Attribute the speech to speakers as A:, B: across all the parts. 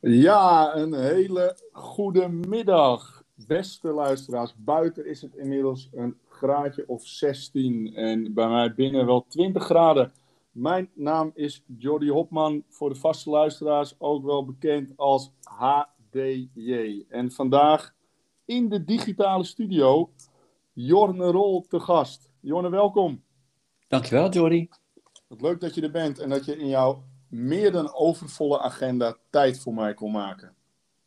A: Ja, een hele goede middag, beste luisteraars. Buiten is het inmiddels een graadje of 16 en bij mij binnen wel 20 graden. Mijn naam is Jordi Hopman, voor de vaste luisteraars ook wel bekend als HDJ. En vandaag in de digitale studio Jorne Rol te gast. Jorne, welkom.
B: Dankjewel, Jordi.
A: Wat leuk dat je er bent en dat je in jouw meer dan overvolle agenda tijd voor mij kon maken.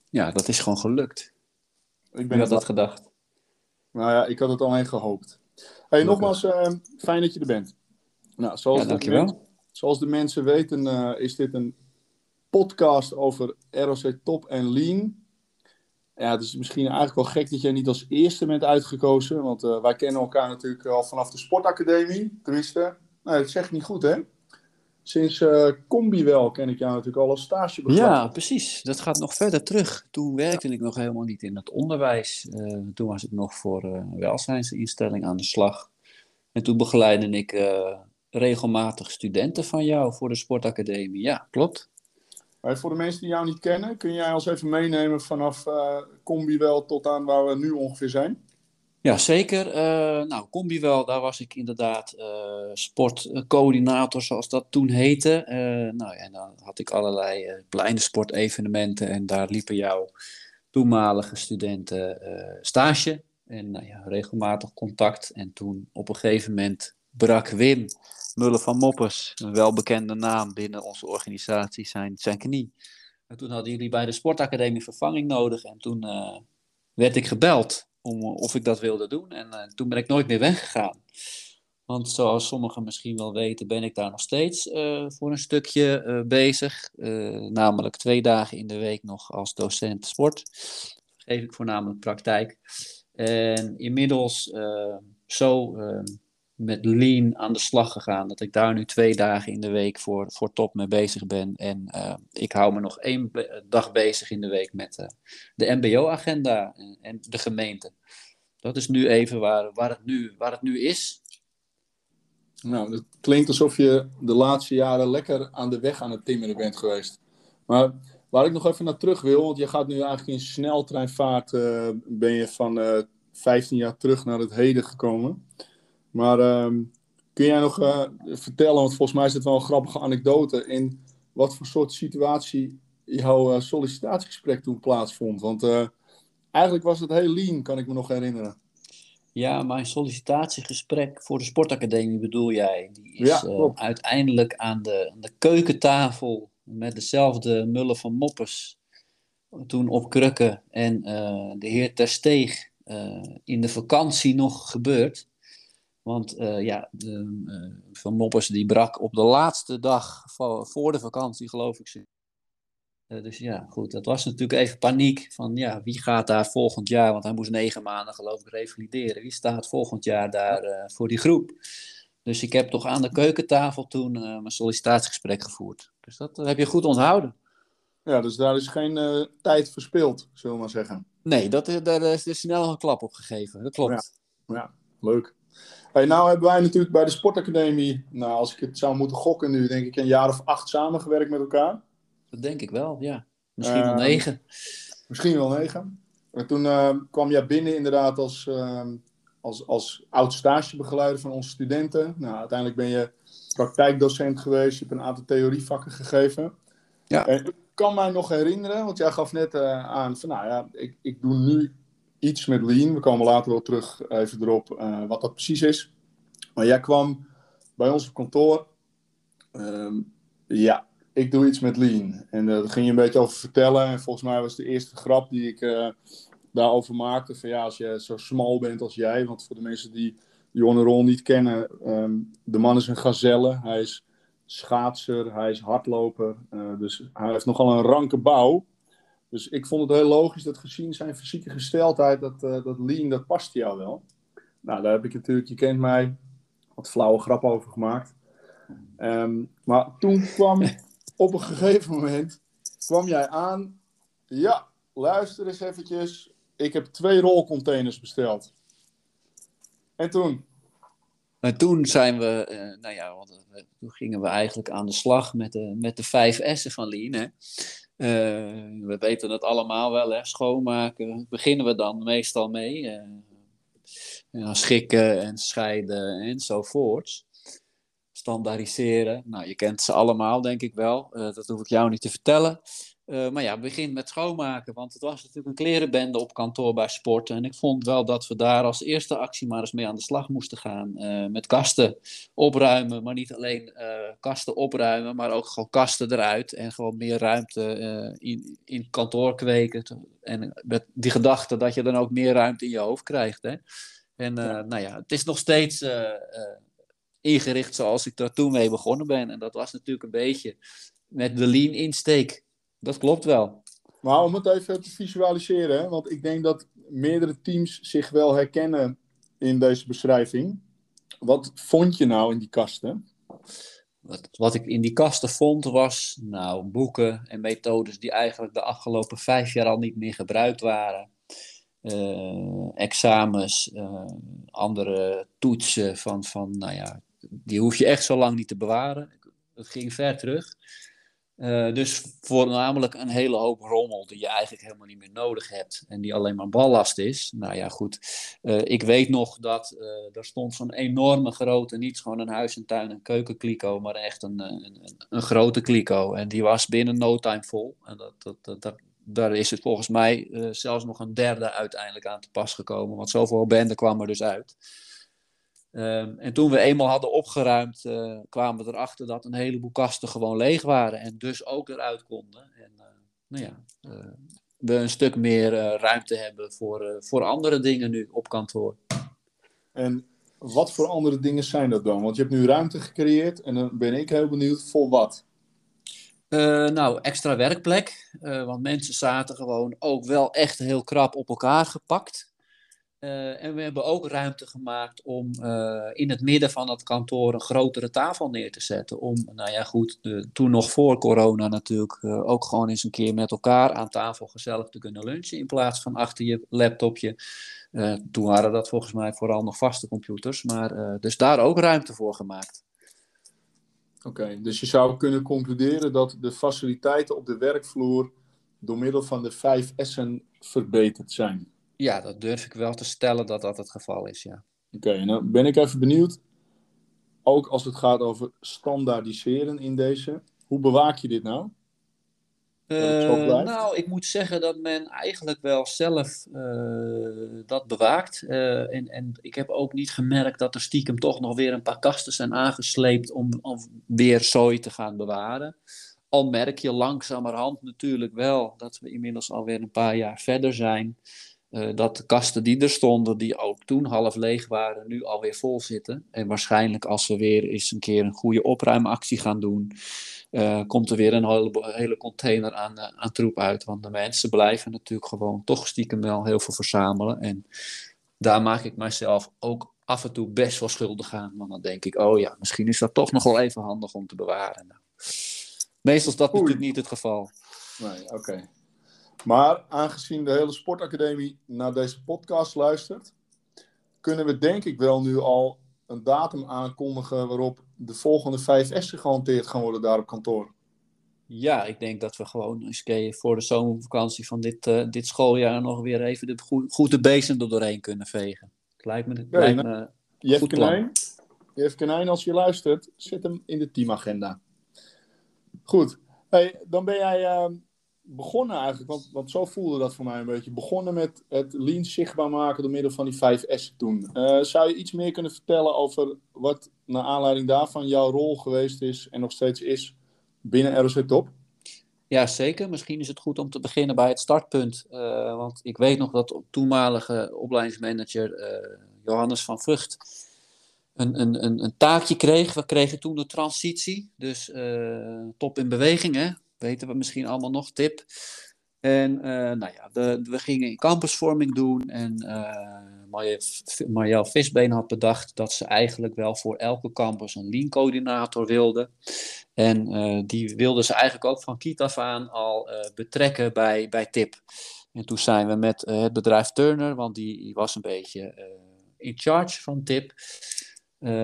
B: Ja, dat is gewoon gelukt.
A: Ik
B: ben had dat gedacht?
A: Nou ja, ik had het alleen gehoopt. Hey, nogmaals, uh, fijn dat je er bent. Nou, zoals,
B: ja, dankjewel. De,
A: zoals de mensen weten, uh, is dit een podcast over ROC Top en Lean. Ja, het is misschien eigenlijk wel gek dat jij niet als eerste bent uitgekozen. Want uh, wij kennen elkaar natuurlijk al vanaf de sportacademie. Tenminste, nou, dat zeg ik niet goed, hè? Sinds uh, Combiwel ken ik jou natuurlijk al als stagebegeleider.
B: Ja, precies. Dat gaat nog verder terug. Toen werkte ik nog helemaal niet in het onderwijs. Uh, toen was ik nog voor een welzijnsinstelling aan de slag. En toen begeleidde ik regelmatig studenten van jou voor de sportacademie. Ja, klopt.
A: Voor de mensen die jou niet kennen, kun jij ons even meenemen vanaf Combiwel tot aan waar we nu ongeveer zijn?
B: Ja, zeker. Uh, nou, Combiwel, daar was ik inderdaad uh, sportcoördinator, zoals dat toen heette. Uh, nou, en dan had ik allerlei kleine sportevenementen en daar liepen jouw toenmalige studenten stage. En nou ja, regelmatig contact. En toen op een gegeven moment brak Wim Mullen van Moppers, een welbekende naam binnen onze organisatie, zijn, zijn knie. En toen hadden jullie bij de sportacademie vervanging nodig en toen werd ik gebeld om, of ik dat wilde doen. En uh, toen ben ik nooit meer weggegaan. Want zoals sommigen misschien wel weten, ben ik daar nog steeds voor een stukje bezig. namelijk twee dagen in de week nog als docent sport. Geef ik voornamelijk praktijk. En inmiddels zo met Lean aan de slag gegaan. Dat ik daar nu twee dagen in de week voor, voor top mee bezig ben. En uh, ik hou me nog één dag bezig in de week met uh, de MBO-agenda en, en, de gemeente. Dat is nu even waar, waar, het, nu, waar het nu is.
A: Nou, het klinkt alsof je de laatste jaren lekker aan de weg aan het timmeren bent geweest. Maar waar ik nog even naar terug wil, want je gaat nu eigenlijk in sneltreinvaart, uh, ben je van 15 jaar terug naar het heden gekomen. Maar um, kun jij nog uh, vertellen, want volgens mij is het wel een grappige anekdote, in wat voor soort situatie jouw uh, sollicitatiegesprek toen plaatsvond? Want uh, eigenlijk was het heel lean, kan ik me nog herinneren.
B: Ja, mijn sollicitatiegesprek voor de sportacademie bedoel jij? Die is ja, uiteindelijk aan de, aan de keukentafel met dezelfde mullen van moppers toen op krukken en de heer Tersteeg in de vakantie nog gebeurd. Want uh, ja, de, uh, Van Moppers die brak op de laatste dag voor de vakantie, geloof ik. Uh, dus ja, goed, dat was natuurlijk even paniek. Van ja, wie gaat daar volgend jaar, want hij moest negen maanden geloof ik revalideren. Wie staat volgend jaar daar voor die groep? Dus ik heb toch aan de keukentafel toen mijn sollicitatiegesprek gevoerd. Dus dat heb je goed onthouden.
A: Ja, dus daar is geen tijd verspild, zullen we maar zeggen.
B: Nee, dat, daar is er snel een klap op gegeven. Dat klopt.
A: Ja, ja leuk. Hey, nou hebben wij natuurlijk bij de Sportacademie, nou, als ik het zou moeten gokken nu, denk ik een jaar of acht samengewerkt met elkaar.
B: Dat denk ik wel, ja. Misschien wel ehm, negen.
A: Misschien wel negen. En toen uh, kwam jij binnen inderdaad als, uh, als, als oud stagebegeleider van onze studenten. Nou, uiteindelijk ben je praktijkdocent geweest, je hebt een aantal theorievakken gegeven. Ja. En ik kan mij nog herinneren, want jij gaf net uh, aan van nou ja, ik, ik doe nu iets met Lean. We komen later wel terug even erop uh, wat dat precies is. Maar jij kwam bij ons op kantoor. Um, ja, ik doe iets met Lean. En uh, daar ging je een beetje over vertellen. En volgens mij was de eerste grap die ik uh, daarover maakte. Van ja, als je zo smal bent als jij. Want voor de mensen die Jonne Rol niet kennen. Um, de man is een gazelle. Hij is schaatser. Hij is hardloper. dus hij heeft nogal een ranke bouw. Dus ik vond het heel logisch dat gezien zijn fysieke gesteldheid, dat, uh, dat lean, dat past jou wel. Nou, daar heb ik natuurlijk, je kent mij, wat flauwe grap over gemaakt. Um, maar toen kwam op een gegeven moment, kwam jij aan, ja, luister eens eventjes, ik heb twee rolcontainers besteld. En toen?
B: En toen zijn we, nou ja, want, toen gingen we eigenlijk aan de slag met de, met de vijf S'en van Lean. Hè. We weten het allemaal wel, hè. schoonmaken beginnen we dan meestal mee. schikken en scheiden enzovoorts standaardiseren. Nou, je kent ze allemaal, denk ik wel. Uh, dat hoef ik jou niet te vertellen. Uh, maar ja, begin met schoonmaken, want het was natuurlijk een klerenbende op kantoor bij Sport. En ik vond wel dat we daar als eerste actie maar eens mee aan de slag moesten gaan. Uh, met kasten opruimen, maar niet alleen kasten opruimen, maar ook gewoon kasten eruit. En gewoon meer ruimte in, in kantoor kweken. En met die gedachte dat je dan ook meer ruimte in je hoofd krijgt. Hè? En nou ja, het is nog steeds ingericht zoals ik daar toen mee begonnen ben. En dat was natuurlijk een beetje met de lean insteek. Dat klopt wel.
A: Maar om het even te visualiseren, want ik denk dat meerdere teams zich wel herkennen in deze beschrijving. Wat vond je nou in die kasten?
B: Wat, wat ik in die kasten vond was nou, boeken en methodes die eigenlijk de afgelopen vijf jaar al niet meer gebruikt waren. Uh, examens, uh, andere toetsen van, van nou ja, die hoef je echt zo lang niet te bewaren. Het ging ver terug. Uh, dus voornamelijk een hele hoop rommel die je eigenlijk helemaal niet meer nodig hebt en die alleen maar ballast is. Nou ja, goed. Uh, ik weet nog dat uh, er stond zo'n enorme grote, niet gewoon een huis en tuin en keukenkliko, maar echt een, een, een, grote kliko. En die was binnen no time vol. En dat, dat, dat, dat daar is het volgens mij zelfs nog een derde uiteindelijk aan te pas gekomen, want zoveel bende kwam er dus uit. Um, en toen we eenmaal hadden opgeruimd, uh, kwamen we erachter dat een heleboel kasten gewoon leeg waren en dus ook eruit konden. En uh, nou ja, uh, we een stuk meer ruimte hebben voor, voor andere dingen nu op kantoor.
A: En wat voor andere dingen zijn dat dan? Want je hebt nu ruimte gecreëerd en dan ben ik heel benieuwd voor wat.
B: nou, extra werkplek. want mensen zaten gewoon ook wel echt heel krap op elkaar gepakt. Uh, en we hebben ook ruimte gemaakt om uh, in het midden van het kantoor een grotere tafel neer te zetten. Om, nou ja, goed, de, toen nog voor corona natuurlijk uh, ook gewoon eens een keer met elkaar aan tafel gezellig te kunnen lunchen. In plaats van achter je laptopje. toen waren dat volgens mij vooral nog vaste computers. Maar dus daar ook ruimte voor gemaakt.
A: Oké, dus je zou kunnen concluderen dat de faciliteiten op de werkvloer door middel van de vijf S'en verbeterd zijn.
B: Ja, dat durf ik wel te stellen dat dat het geval is, ja.
A: Oké, okay, nou ben ik even benieuwd, ook als het gaat over standaardiseren in deze, hoe bewaak je dit nou?
B: Uh, nou, ik moet zeggen dat men eigenlijk wel zelf uh, dat bewaakt. Uh, en, en ik heb ook niet gemerkt dat er stiekem toch nog weer een paar kasten zijn aangesleept om, om weer zooi te gaan bewaren. Al merk je langzamerhand natuurlijk wel dat we inmiddels alweer een paar jaar verder zijn. Uh, dat de kasten die er stonden, die ook toen half leeg waren, nu alweer vol zitten. En waarschijnlijk als we weer eens een keer een goede opruimactie gaan doen, uh, komt er weer een hele, hele container aan, uh, aan troep uit. Want de mensen blijven natuurlijk gewoon toch stiekem wel heel veel verzamelen. En daar maak ik mijzelf ook af en toe best wel schuldig aan. Want dan denk ik, oh ja, misschien is dat toch nog wel even handig om te bewaren. Nou, meestal is dat Oei. natuurlijk niet het geval.
A: Nee, oké. Okay. Maar aangezien de hele sportacademie naar deze podcast luistert, kunnen we denk ik wel nu al een datum aankondigen waarop de volgende 5S gehanteerd gaan worden daar op kantoor.
B: Ja, ik denk dat we gewoon eens voor de zomervakantie van dit, uh, dit schooljaar nog weer even de goede beesten er doorheen kunnen vegen. Het lijkt me, ja, lijkt me
A: Jeff goed Konijn, Jeff Konijn, als je luistert, zet hem in de teamagenda. Goed, hey, dan ben jij... Uh, begonnen eigenlijk, want, want zo voelde dat voor mij een beetje. Begonnen met het lean zichtbaar maken door middel van die 5 S toen. Uh, zou je iets meer kunnen vertellen over wat naar aanleiding daarvan jouw rol geweest is en nog steeds is binnen ROC Top?
B: Ja, zeker. Misschien is het goed om te beginnen bij het startpunt. Uh, want ik weet nog dat toenmalige opleidingsmanager uh, Johannes van Vught een, een, een, een, taakje kreeg. We kregen toen de transitie, dus top in beweging. Hè? Weten we misschien allemaal nog, tip. En uh, nou ja, we gingen in campusvorming doen en uh, Marjel Visbeen had bedacht dat ze eigenlijk wel voor elke campus een lean-coördinator wilde. En uh, die wilde ze eigenlijk ook van kiet af aan al betrekken bij, bij TIP. En toen zijn we met het bedrijf Turner, want die, die was een beetje in charge van TIP.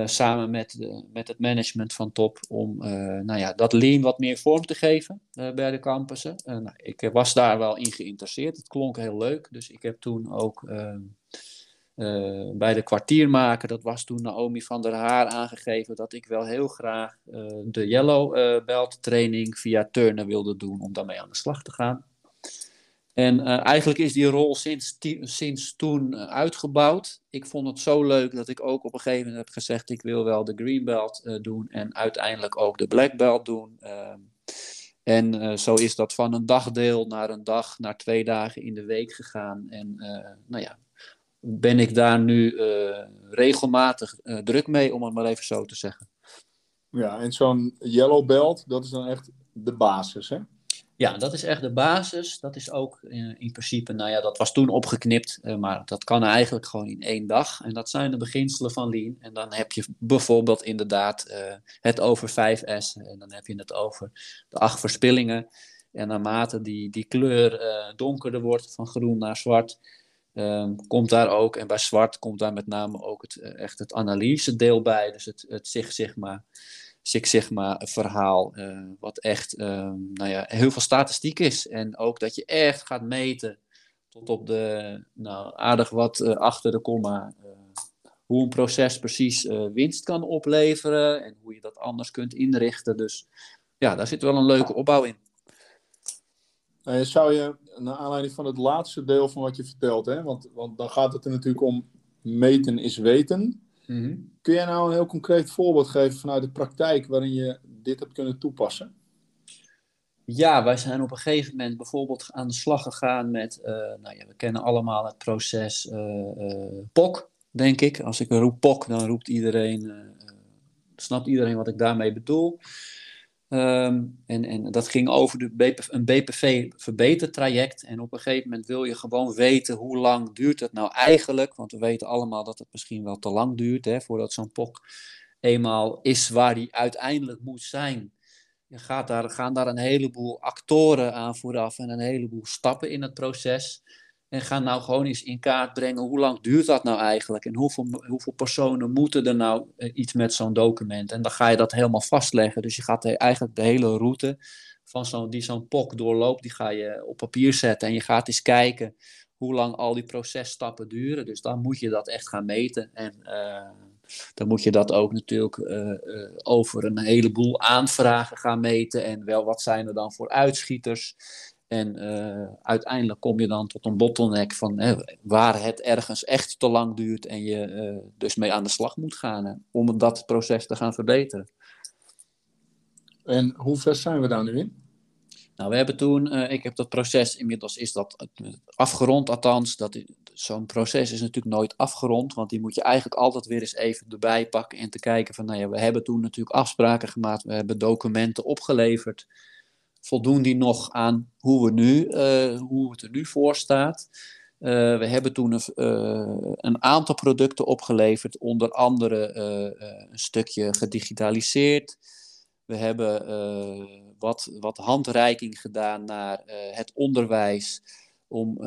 B: Samen met, de, met het management van Top om nou ja, dat lean wat meer vorm te geven bij de campussen. Nou, ik was daar wel in geïnteresseerd. Het klonk heel leuk. Dus ik heb toen ook bij de kwartiermaker, dat was toen Naomi van der Haar aangegeven dat ik wel heel graag de Yellow Belt training via Turner wilde doen om daarmee aan de slag te gaan. En eigenlijk is die rol sinds, sinds toen uitgebouwd. Ik vond het zo leuk dat ik ook op een gegeven moment heb gezegd: ik wil wel de Green Belt doen en uiteindelijk ook de Black Belt doen. Ehm, en zo is dat van een dagdeel naar een dag, naar twee dagen in de week gegaan. En nou ja, ben ik daar nu regelmatig druk mee, om het maar even zo te zeggen.
A: Ja, en zo'n yellow belt, dat is dan echt de basis, hè?
B: Ja, dat is echt de basis. Dat is ook in, in principe, nou ja, dat was toen opgeknipt, uh, maar dat kan eigenlijk gewoon in één dag. En dat zijn de beginselen van Lean. En dan heb je bijvoorbeeld inderdaad het over 5S. En dan heb je het over de acht verspillingen. En naarmate die, die kleur donkerder wordt, van groen naar zwart, Um, komt daar ook, en bij zwart komt daar met name ook het, eh, echt het analyse deel bij. Dus het, het Six Sigma, Six Sigma verhaal, uh, wat echt um, nou ja, heel veel statistiek is. En ook dat je echt gaat meten tot op de, nou aardig wat uh, achter de komma, hoe een proces precies winst kan opleveren en hoe je dat anders kunt inrichten. Dus ja, daar zit wel een leuke opbouw in.
A: zou je naar aanleiding van het laatste deel van wat je vertelt, hè? Want, want dan gaat het er natuurlijk om meten is weten. Mhm. Kun jij nou een heel concreet voorbeeld geven vanuit de praktijk waarin je dit hebt kunnen toepassen?
B: Ja, wij zijn op een gegeven moment bijvoorbeeld aan de slag gegaan met, uh, nou ja, we kennen allemaal het proces uh, uh, POC, denk ik. Als ik roep POC, dan roept iedereen, snapt iedereen wat ik daarmee bedoel. Ehm, en, en dat ging over de een BPV-verbetertraject. En op een gegeven moment wil je gewoon weten hoe lang duurt het nou eigenlijk. Want we weten allemaal dat het misschien wel te lang duurt hè, voordat zo'n POC eenmaal is waar die uiteindelijk moet zijn. Je gaat daar, gaan daar een heleboel actoren aan vooraf en een heleboel stappen in het proces. En ga nou gewoon eens in kaart brengen hoe lang duurt dat nou eigenlijk en hoeveel, hoeveel personen moeten er nou eh, iets met zo'n document. En dan ga je dat helemaal vastleggen. Dus je gaat eigenlijk de hele route van zo'n die zo'n POC doorloopt, die ga je op papier zetten. En je gaat eens kijken hoe lang al die processtappen duren. Dus dan moet je dat echt gaan meten. En uh, dan moet je dat ook natuurlijk uh, over een heleboel aanvragen gaan meten. En wel wat zijn er dan voor uitschieters. En uh, uiteindelijk kom je dan tot een bottleneck van hè, waar het ergens echt te lang duurt en je uh, dus mee aan de slag moet gaan om dat proces te gaan verbeteren.
A: En hoe ver zijn we daar nu in?
B: Nou, we hebben toen, uh, ik heb dat proces, inmiddels is dat afgerond althans. Dat, zo'n proces is natuurlijk nooit afgerond, want die moet je eigenlijk altijd weer eens even erbij pakken en te kijken van, nou ja, we hebben toen natuurlijk afspraken gemaakt, we hebben documenten opgeleverd voldoen die nog aan hoe, we nu, uh, hoe het er nu voor staat. Uh, we hebben toen een, uh, een, aantal producten opgeleverd, onder andere een stukje gedigitaliseerd. We hebben wat, wat handreiking gedaan naar het onderwijs om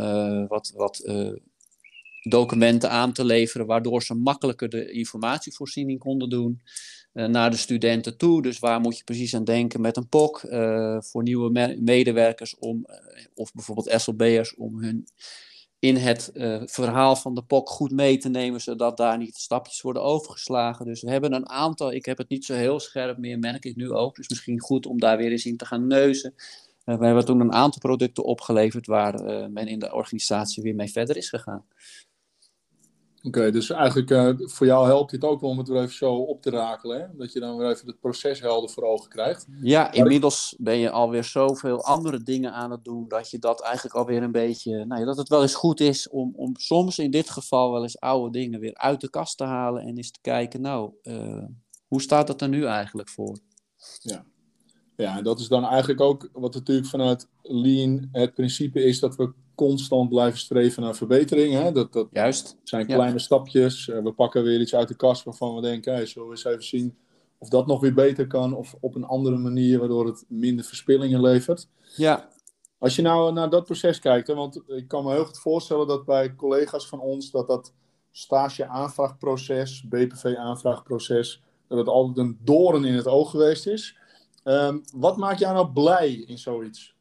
B: wat, wat documenten aan te leveren, waardoor ze makkelijker de informatievoorziening konden doen. Eh, naar de studenten toe. Dus waar moet je precies aan denken met een POC uh, voor nieuwe me medewerkers om, uh, of bijvoorbeeld SLB'ers om hun in het verhaal van de POC goed mee te nemen, zodat daar niet stapjes worden overgeslagen. Dus we hebben een aantal, ik heb het niet zo heel scherp meer, merk ik nu ook, dus misschien goed om daar weer eens in te gaan neuzen. we hebben toen een aantal producten opgeleverd waar men in de organisatie weer mee verder is gegaan.
A: Oké, dus eigenlijk uh, voor jou helpt het ook wel om het weer even zo op te rakelen. Hè? Dat je dan weer even het proces helder voor ogen krijgt.
B: Ja, inmiddels ben je alweer zoveel andere dingen aan het doen. Dat je dat eigenlijk alweer een beetje. Nou ja, dat het wel eens goed is om, om soms in dit geval wel eens oude dingen weer uit de kast te halen. En eens te kijken, nou, uh, hoe staat dat er nu eigenlijk voor?
A: Ja. Ja, en dat is dan eigenlijk ook wat natuurlijk vanuit Lean het principe is dat we constant blijven streven naar verbetering. Hè? Dat, dat
B: Juist.
A: zijn kleine stapjes. Eh, we pakken weer iets uit de kast waarvan we denken, hey, zullen we eens even zien of dat nog weer beter kan of op een andere manier waardoor het minder verspillingen levert.
B: Ja.
A: Als je nou naar dat proces kijkt, hè, want ik kan me heel goed voorstellen dat bij collega's van ons dat dat stage-aanvraagproces, BPV-aanvraagproces, dat het altijd een doorn in het oog geweest is. Ehm, wat maakt jou nou blij in zoiets?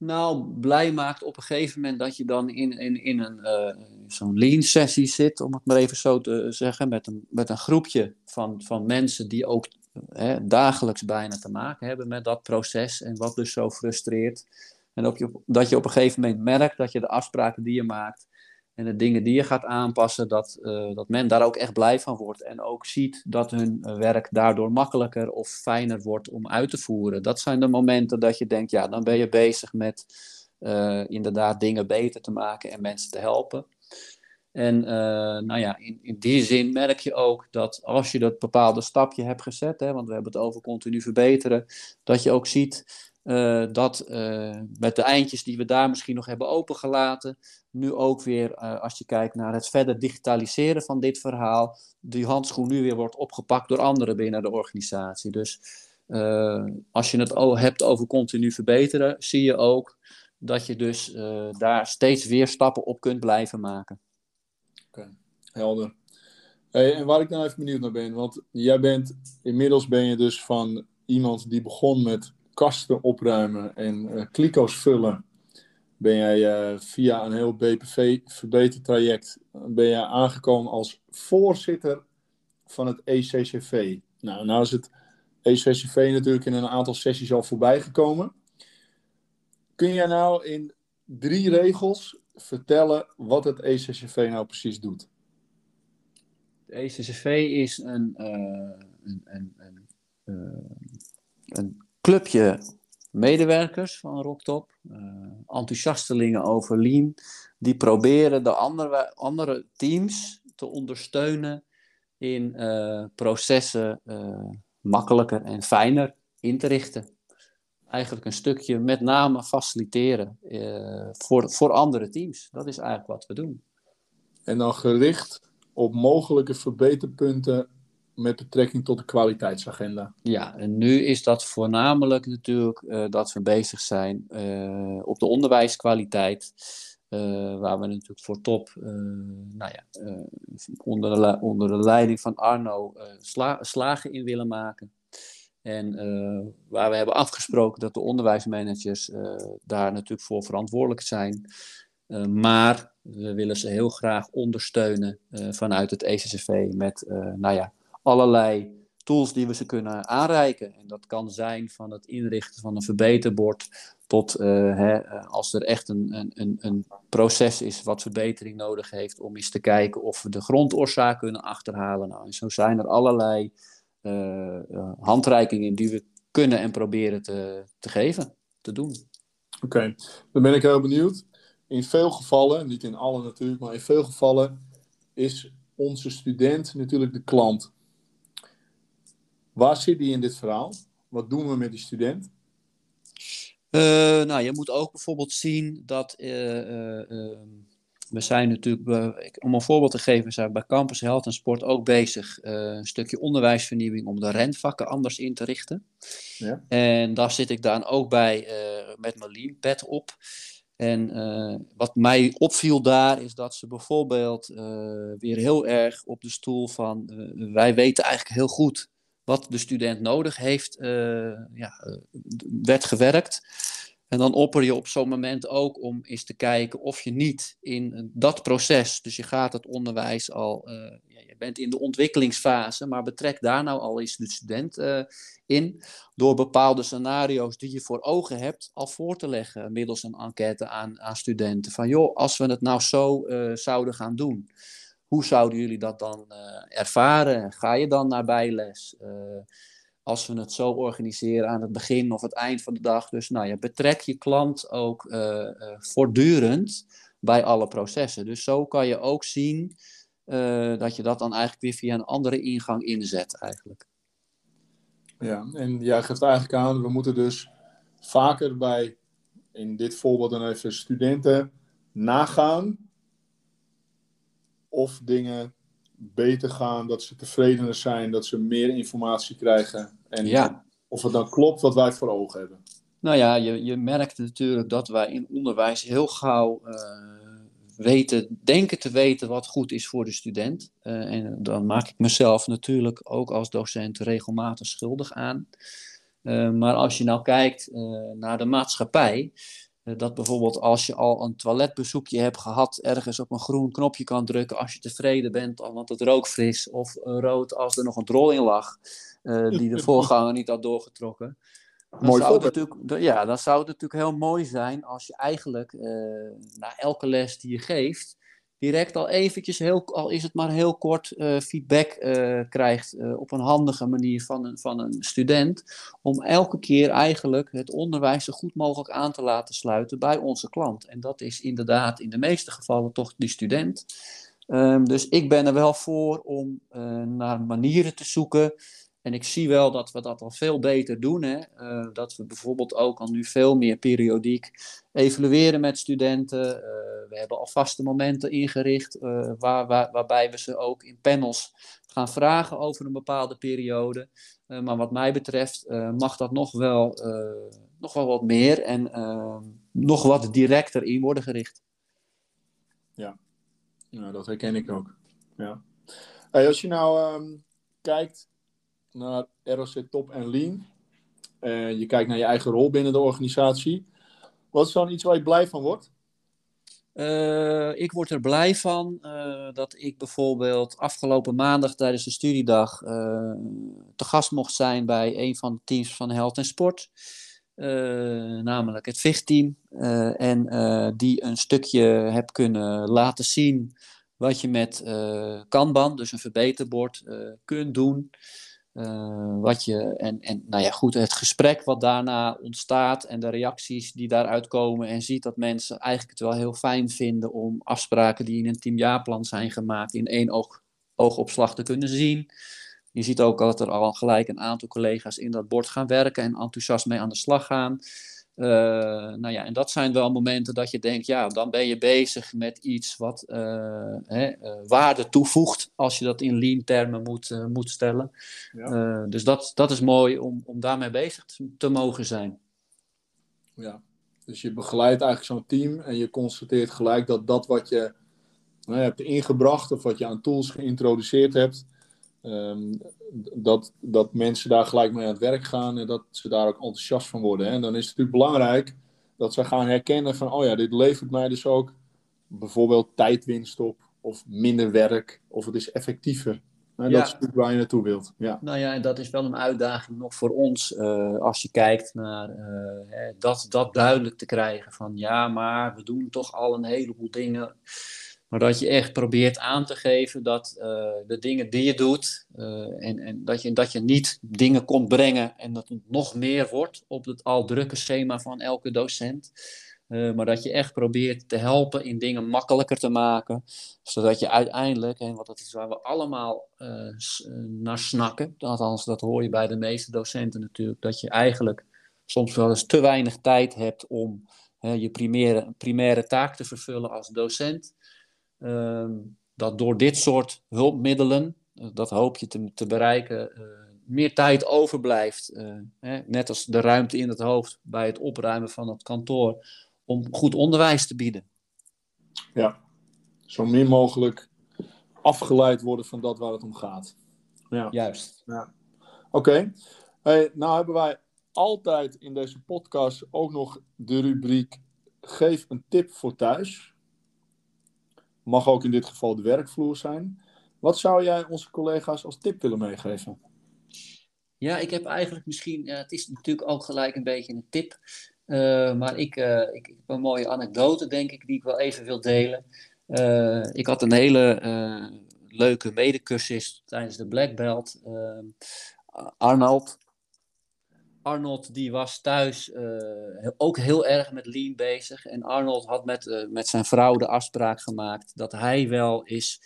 B: Nou, blij maakt op een gegeven moment dat je dan in, in, in een, uh, zo'n lean-sessie zit, om het maar even zo te zeggen, met een, met een groepje van, van mensen die ook hè, dagelijks bijna te maken hebben met dat proces en wat dus zo frustreert. En je, dat je op een gegeven moment merkt dat je de afspraken die je maakt, en de dingen die je gaat aanpassen, dat, uh, dat men daar ook echt blij van wordt. En ook ziet dat hun eh, werk daardoor makkelijker of fijner wordt om uit te voeren. Dat zijn de momenten dat je denkt, ja, dan ben je bezig met uh, inderdaad dingen beter te maken en mensen te helpen. En nou ja, in, in die zin merk je ook dat als je dat bepaalde stapje hebt gezet, hè, want we hebben het over continu verbeteren, dat je ook ziet uh, dat uh, met de eindjes die we daar misschien nog hebben opengelaten, nu ook weer, uh, als je kijkt naar het verder digitaliseren van dit verhaal, die handschoen nu weer wordt opgepakt door anderen binnen de organisatie. Dus als je het hebt over continu verbeteren, zie je ook dat je dus daar steeds weer stappen op kunt blijven maken.
A: Oké, helder. En waar ik nou even benieuwd naar ben, want jij bent, inmiddels ben je dus van iemand die begon met kasten opruimen en uh, kliko's vullen, ben jij uh, via een heel BPV-verbetertraject ben jij aangekomen als voorzitter van het ECCV. Nou, nou is het ECCV natuurlijk in een aantal sessies al voorbij gekomen. Kun jij nou in drie regels vertellen wat het ECCV nou precies doet?
B: Het ECCV is een, een, een, een clubje medewerkers van Rocktop, uh, enthousiastelingen over Lean, die proberen de andere, andere teams te ondersteunen in uh, processen uh, makkelijker en fijner in te richten. Eigenlijk een stukje met name faciliteren voor, voor andere teams. Dat is eigenlijk wat we doen.
A: En dan gericht op mogelijke verbeterpunten met betrekking tot de kwaliteitsagenda?
B: Ja, en nu is dat voornamelijk natuurlijk uh, dat we bezig zijn uh, op de onderwijskwaliteit. Uh, waar we natuurlijk voor top, nou ja, onder, de, leiding van Arno sla, slagen in willen maken. En waar we hebben afgesproken dat de onderwijsmanagers daar natuurlijk voor verantwoordelijk zijn. maar we willen ze heel graag ondersteunen vanuit het ECCV met, nou ja, allerlei tools die we ze kunnen aanreiken. En dat kan zijn van het inrichten van een verbeterbord tot uh, hè, eh, als er echt een, een, een proces is wat verbetering nodig heeft om eens te kijken of we de grondoorzaak kunnen achterhalen. Nou, en zo zijn er allerlei uh, handreikingen die we kunnen en proberen te, te geven, te doen.
A: Oké, okay. dan ben ik heel benieuwd. In veel gevallen, niet in alle natuurlijk, maar in veel gevallen is onze student natuurlijk de klant. Waar zit die in dit verhaal? Wat doen we met die student?
B: Uh, nou, je moet ook bijvoorbeeld zien dat uh, uh, we zijn natuurlijk, om een voorbeeld te geven, zijn bij Campus Health en Sport ook bezig een stukje onderwijsvernieuwing om de rentvakken anders in te richten. Ja. En daar zit ik dan ook bij met mijn leanpad op. En wat mij opviel daar is dat ze bijvoorbeeld weer heel erg op de stoel van wij weten eigenlijk heel goed wat de student nodig heeft, uh, ja, uh, werd gewerkt. En dan opper je op zo'n moment ook om eens te kijken of je niet in dat proces, dus je gaat het onderwijs al, uh, ja, je bent in de ontwikkelingsfase, maar betrek daar nou al eens de student in, door bepaalde scenario's die je voor ogen hebt, al voor te leggen middels een enquête aan, aan studenten. Van joh, als we het nou zo zouden gaan doen. Hoe zouden jullie dat dan uh, ervaren? Ga je dan naar bijles? Uh, als we het zo organiseren aan het begin of het eind van de dag. Dus nou ja, betrek je klant ook uh, voortdurend bij alle processen. Dus zo kan je ook zien dat je dat dan eigenlijk weer via een andere ingang inzet eigenlijk.
A: Ja, en jij geeft eigenlijk aan, we moeten dus vaker bij, in dit voorbeeld dan even studenten, nagaan of dingen beter gaan, dat ze tevredener zijn, dat ze meer informatie krijgen. En ja. of het dan klopt wat wij voor ogen hebben.
B: Nou ja, je, je merkt natuurlijk dat wij in onderwijs heel gauw. Uh, weten, denken te weten wat goed is voor de student. en dan maak ik mezelf natuurlijk ook als docent regelmatig schuldig aan. maar als je nou kijkt naar de maatschappij, dat bijvoorbeeld als je al een toiletbezoekje hebt gehad, ergens op een groen knopje kan drukken als je tevreden bent, want het rook fris, of rood als er nog een drol in lag, die de voorganger niet had doorgetrokken. Dan zou het natuurlijk, ja, dan zou het natuurlijk heel mooi zijn als je eigenlijk uh, na elke les die je geeft, direct al eventjes, heel, al is het maar heel kort, uh, feedback uh, krijgt op een handige manier van een, van een student. Om elke keer eigenlijk het onderwijs zo goed mogelijk aan te laten sluiten bij onze klant. En dat is inderdaad in de meeste gevallen toch die student. Um, dus ik ben er wel voor om naar manieren te zoeken en ik zie wel dat we dat al veel beter doen. Hè? Uh, dat we bijvoorbeeld ook al nu veel meer periodiek evalueren met studenten. Uh, we hebben al vaste momenten ingericht uh, waar, waar, waarbij we ze ook in panels gaan vragen over een bepaalde periode. maar wat mij betreft mag dat nog wel, nog wel wat meer en nog wat directer in worden gericht.
A: Ja, nou, dat herken ik ook. Ja. Als je nou um, kijkt naar ROC Top en Lean. En je kijkt naar je eigen rol binnen de organisatie. Wat is dan iets waar je blij van wordt?
B: Uh, ik word er blij van uh, dat ik bijvoorbeeld afgelopen maandag tijdens de studiedag uh, te gast mocht zijn bij een van de teams van Health en Sport. namelijk het VIG-team. en die een stukje heb kunnen laten zien wat je met Kanban, dus een verbeterbord, kunt doen. Uh, wat je, en, en nou ja, goed, het gesprek wat daarna ontstaat en de reacties die daaruit komen en ziet dat mensen eigenlijk het wel heel fijn vinden om afspraken die in een teamjaarplan zijn gemaakt in één oog, oogopslag te kunnen zien. Je ziet ook dat er al gelijk een aantal collega's in dat bord gaan werken en enthousiast mee aan de slag gaan. Uh, nou ja, en dat zijn wel momenten dat je denkt, ja, dan ben je bezig met iets wat uh, hè, uh, waarde toevoegt, als je dat in lean termen moet, moet stellen. Ja. dus dat, dat is mooi om, om daarmee bezig te, te mogen zijn.
A: Ja, dus je begeleidt eigenlijk zo'n team en je constateert gelijk dat dat wat je nou, hebt ingebracht of wat je aan tools geïntroduceerd hebt, Um, dat, dat mensen daar gelijk mee aan het werk gaan en dat ze daar ook enthousiast van worden. Hè? En dan is het natuurlijk belangrijk dat ze gaan herkennen van, oh ja, dit levert mij dus ook bijvoorbeeld tijdwinst op, of minder werk, of het is effectiever. En ja. Dat is natuurlijk waar je naartoe wilt. Ja.
B: Nou ja, en dat is wel een uitdaging nog voor ons, uh, als je kijkt naar uh, dat, dat duidelijk te krijgen van, ja, maar we doen toch al een heleboel dingen maar dat je echt probeert aan te geven dat uh, de dingen die je doet, uh, en, en dat, je, dat je niet dingen komt brengen en dat het nog meer wordt op het al drukke schema van elke docent. Uh, maar dat je echt probeert te helpen in dingen makkelijker te maken. Zodat je uiteindelijk, en wat dat is waar we allemaal naar snakken, althans dat hoor je bij de meeste docenten natuurlijk, dat je eigenlijk soms wel eens te weinig tijd hebt om je primaire, primaire taak te vervullen als docent. Ehm, dat door dit soort hulpmiddelen, eh, dat hoop je te, te bereiken, uh, meer tijd overblijft. Uh, hè, net als de ruimte in het hoofd bij het opruimen van het kantoor, om goed onderwijs te bieden.
A: Ja, zo min mogelijk afgeleid worden van dat waar het om gaat.
B: Ja. Juist.
A: Ja. Oké, okay. hey, nou hebben wij altijd in deze podcast ook nog de rubriek Geef een tip voor thuis. Mag ook in dit geval de werkvloer zijn. Wat zou jij onze collega's als tip willen meegeven?
B: Ja, ik heb eigenlijk misschien, ja, het is natuurlijk ook gelijk een beetje een tip. Uh, maar ik, uh, ik, ik, heb een mooie anekdote, denk ik, die ik wel even wil delen. Ik had een hele leuke medecursist tijdens de Black Belt, Arnold. Arnold die was thuis uh, ook heel erg met lean bezig. En Arnold had met, uh, met zijn vrouw de afspraak gemaakt dat hij wel eens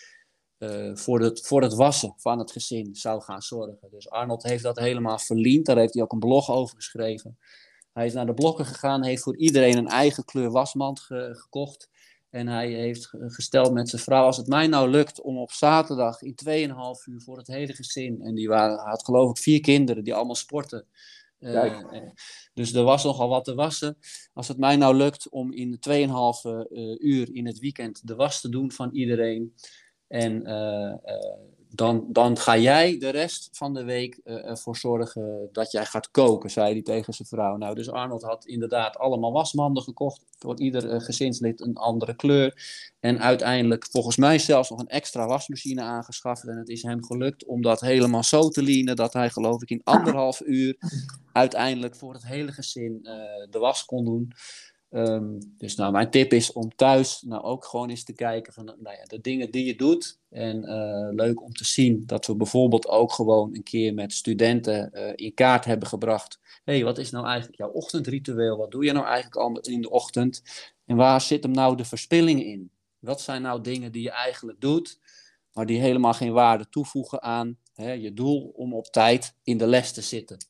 B: uh, voor, het, voor het wassen van het gezin zou gaan zorgen. Dus Arnold heeft dat helemaal verliend. Daar heeft hij ook een blog over geschreven. Hij is naar de blokken gegaan, heeft voor iedereen een eigen kleur wasmand ge gekocht. En hij heeft gesteld met zijn vrouw: Als het mij nou lukt om op zaterdag in 2,5 uur voor het hele gezin. En die waren, had geloof ik vier kinderen die allemaal sporten dus er was nogal wat te wassen. Als het mij nou lukt om in 2,5 uur in het weekend de was te doen van iedereen. En dan, dan ga jij de rest van de week uh, ervoor zorgen dat jij gaat koken, zei hij tegen zijn vrouw. Nou, dus Arnold had inderdaad allemaal wasmanden gekocht, voor ieder uh, gezinslid een andere kleur. En uiteindelijk volgens mij zelfs nog een extra wasmachine aangeschaft. En het is hem gelukt om dat helemaal zo te lienen dat hij geloof ik in anderhalf uur uiteindelijk voor het hele gezin uh, de was kon doen. Um, dus nou, mijn tip is om thuis nou ook gewoon eens te kijken van nou ja, de dingen die je doet. En uh, leuk om te zien dat we bijvoorbeeld ook gewoon een keer met studenten uh, in kaart hebben gebracht. Hé, hey, wat is nou eigenlijk jouw ochtendritueel? Wat doe je nou eigenlijk al in de ochtend? En waar zit hem nou de verspilling in? Wat zijn nou dingen die je eigenlijk doet, maar die helemaal geen waarde toevoegen aan hè, je doel om op tijd in de les te zitten?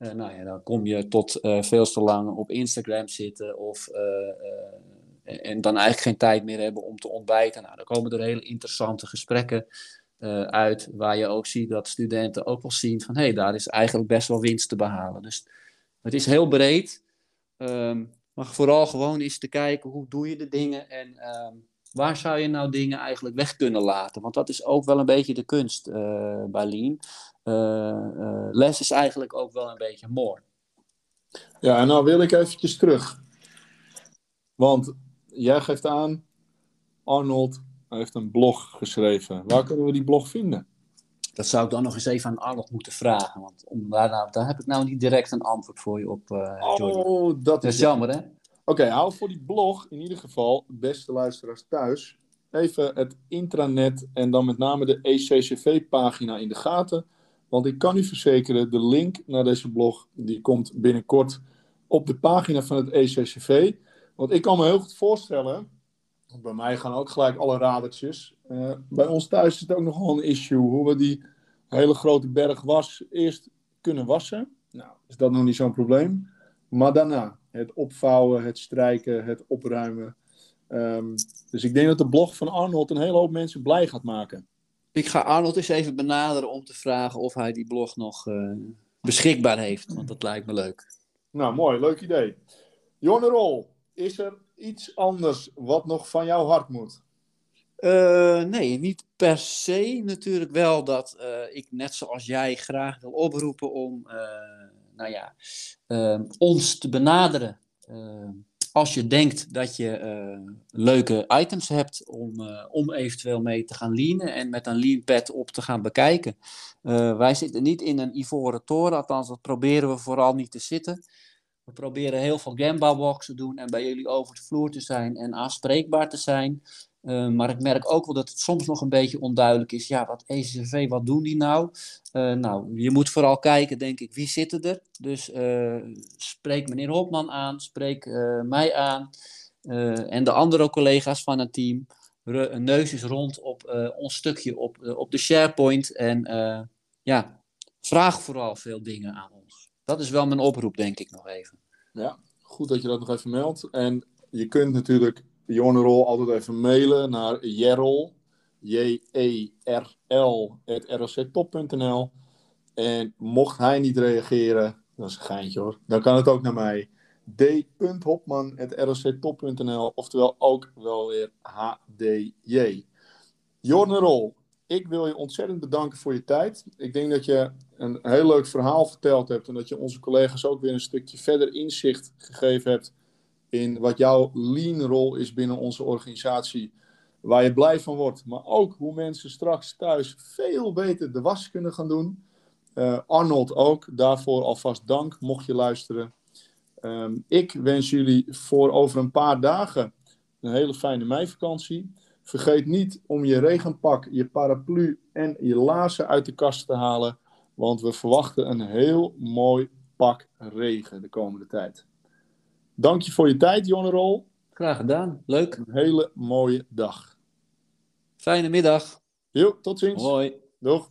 B: Uh, nou ja, dan kom je tot uh, veel te lang op Instagram zitten of, uh, en dan eigenlijk geen tijd meer hebben om te ontbijten. Nou, dan komen er hele interessante gesprekken uit waar je ook ziet dat studenten ook wel zien van hé, hey, daar is eigenlijk best wel winst te behalen. Dus het is heel breed, um, maar vooral gewoon eens te kijken hoe doe je de dingen en um, waar zou je nou dingen eigenlijk weg kunnen laten? Want dat is ook wel een beetje de kunst bij Lean. Uh, les is eigenlijk ook wel een beetje mooi.
A: Ja, en nou wil ik eventjes terug. Want jij geeft aan, Arnold heeft een blog geschreven. Waar kunnen we die blog vinden?
B: Dat zou ik dan nog eens even aan Arnold moeten vragen. Want om, daar, nou, daar heb ik nou niet direct een antwoord voor je op. Uh,
A: oh, dat
B: is, jammer, hè? Oké,
A: hou voor die blog in ieder geval, beste luisteraars thuis, even het intranet en dan met name de ECCV-pagina in de gaten. Want ik kan u verzekeren, de link naar deze blog die komt binnenkort op de pagina van het ECCV. Want ik kan me heel goed voorstellen, bij mij gaan ook gelijk alle radertjes. Uh, bij ons thuis is het ook nogal een issue hoe we die hele grote berg was eerst kunnen wassen. Nou, is dat nog niet zo'n probleem. Maar daarna, het opvouwen, het strijken, het opruimen. Um, dus ik denk dat de blog van Arnold een hele hoop mensen blij gaat maken.
B: Ik ga Arnold eens even benaderen om te vragen of hij die blog nog uh, beschikbaar heeft. Want dat lijkt me leuk.
A: Nou, mooi. Leuk idee. Jonne Rol, is er iets anders wat nog van jouw hart moet?
B: Uh, nee, niet per se. Natuurlijk wel dat uh, ik net zoals jij graag wil oproepen om nou ja, ons te benaderen als je denkt dat je uh, leuke items hebt om, uh, om eventueel mee te gaan leanen en met een lean pad op te gaan bekijken. Uh, wij zitten niet in een ivoren toren, althans dat proberen we vooral niet te zitten. We proberen heel veel Gamba walks te doen en bij jullie over de vloer te zijn en aanspreekbaar te zijn. Uh, maar ik merk ook wel dat het soms nog een beetje onduidelijk is. Ja, wat ECV, wat doen die nou? Uh, nou, je moet vooral kijken, denk ik, wie zitten er? Dus uh, spreek meneer Hopman aan, spreek mij aan en de andere collega's van het team. Een neus is rond op ons stukje op, op de SharePoint. En ja, vraag vooral veel dingen aan ons. Dat is wel mijn oproep, denk ik nog even.
A: Ja, goed dat je dat nog even meldt. En je kunt natuurlijk Jonerol altijd even mailen naar J-E-R-L, rlctop.nl. En mocht hij niet reageren, dat is een geintje hoor, dan kan het ook naar mij. d.hopman.rlctop.nl, oftewel ook wel weer HDJ. Jornerol, ik wil je ontzettend bedanken voor je tijd. Ik denk dat je een heel leuk verhaal verteld hebt en dat je onze collega's ook weer een stukje verder inzicht gegeven hebt in wat jouw lean rol is binnen onze organisatie. Waar je blij van wordt. Maar ook hoe mensen straks thuis veel beter de was kunnen gaan doen. Uh, Arnold ook. Daarvoor alvast dank, mocht je luisteren. Um, ik wens jullie voor over een paar dagen een hele fijne meivakantie. Vergeet niet om je regenpak, je paraplu en je laarzen uit de kast te halen. Want we verwachten een heel mooi pak regen de komende tijd. Dank je voor je tijd, Jonne Rol.
B: Graag gedaan. Leuk.
A: Een hele mooie dag.
B: Fijne middag.
A: Jo, tot ziens.
B: Mooi.
A: Doeg.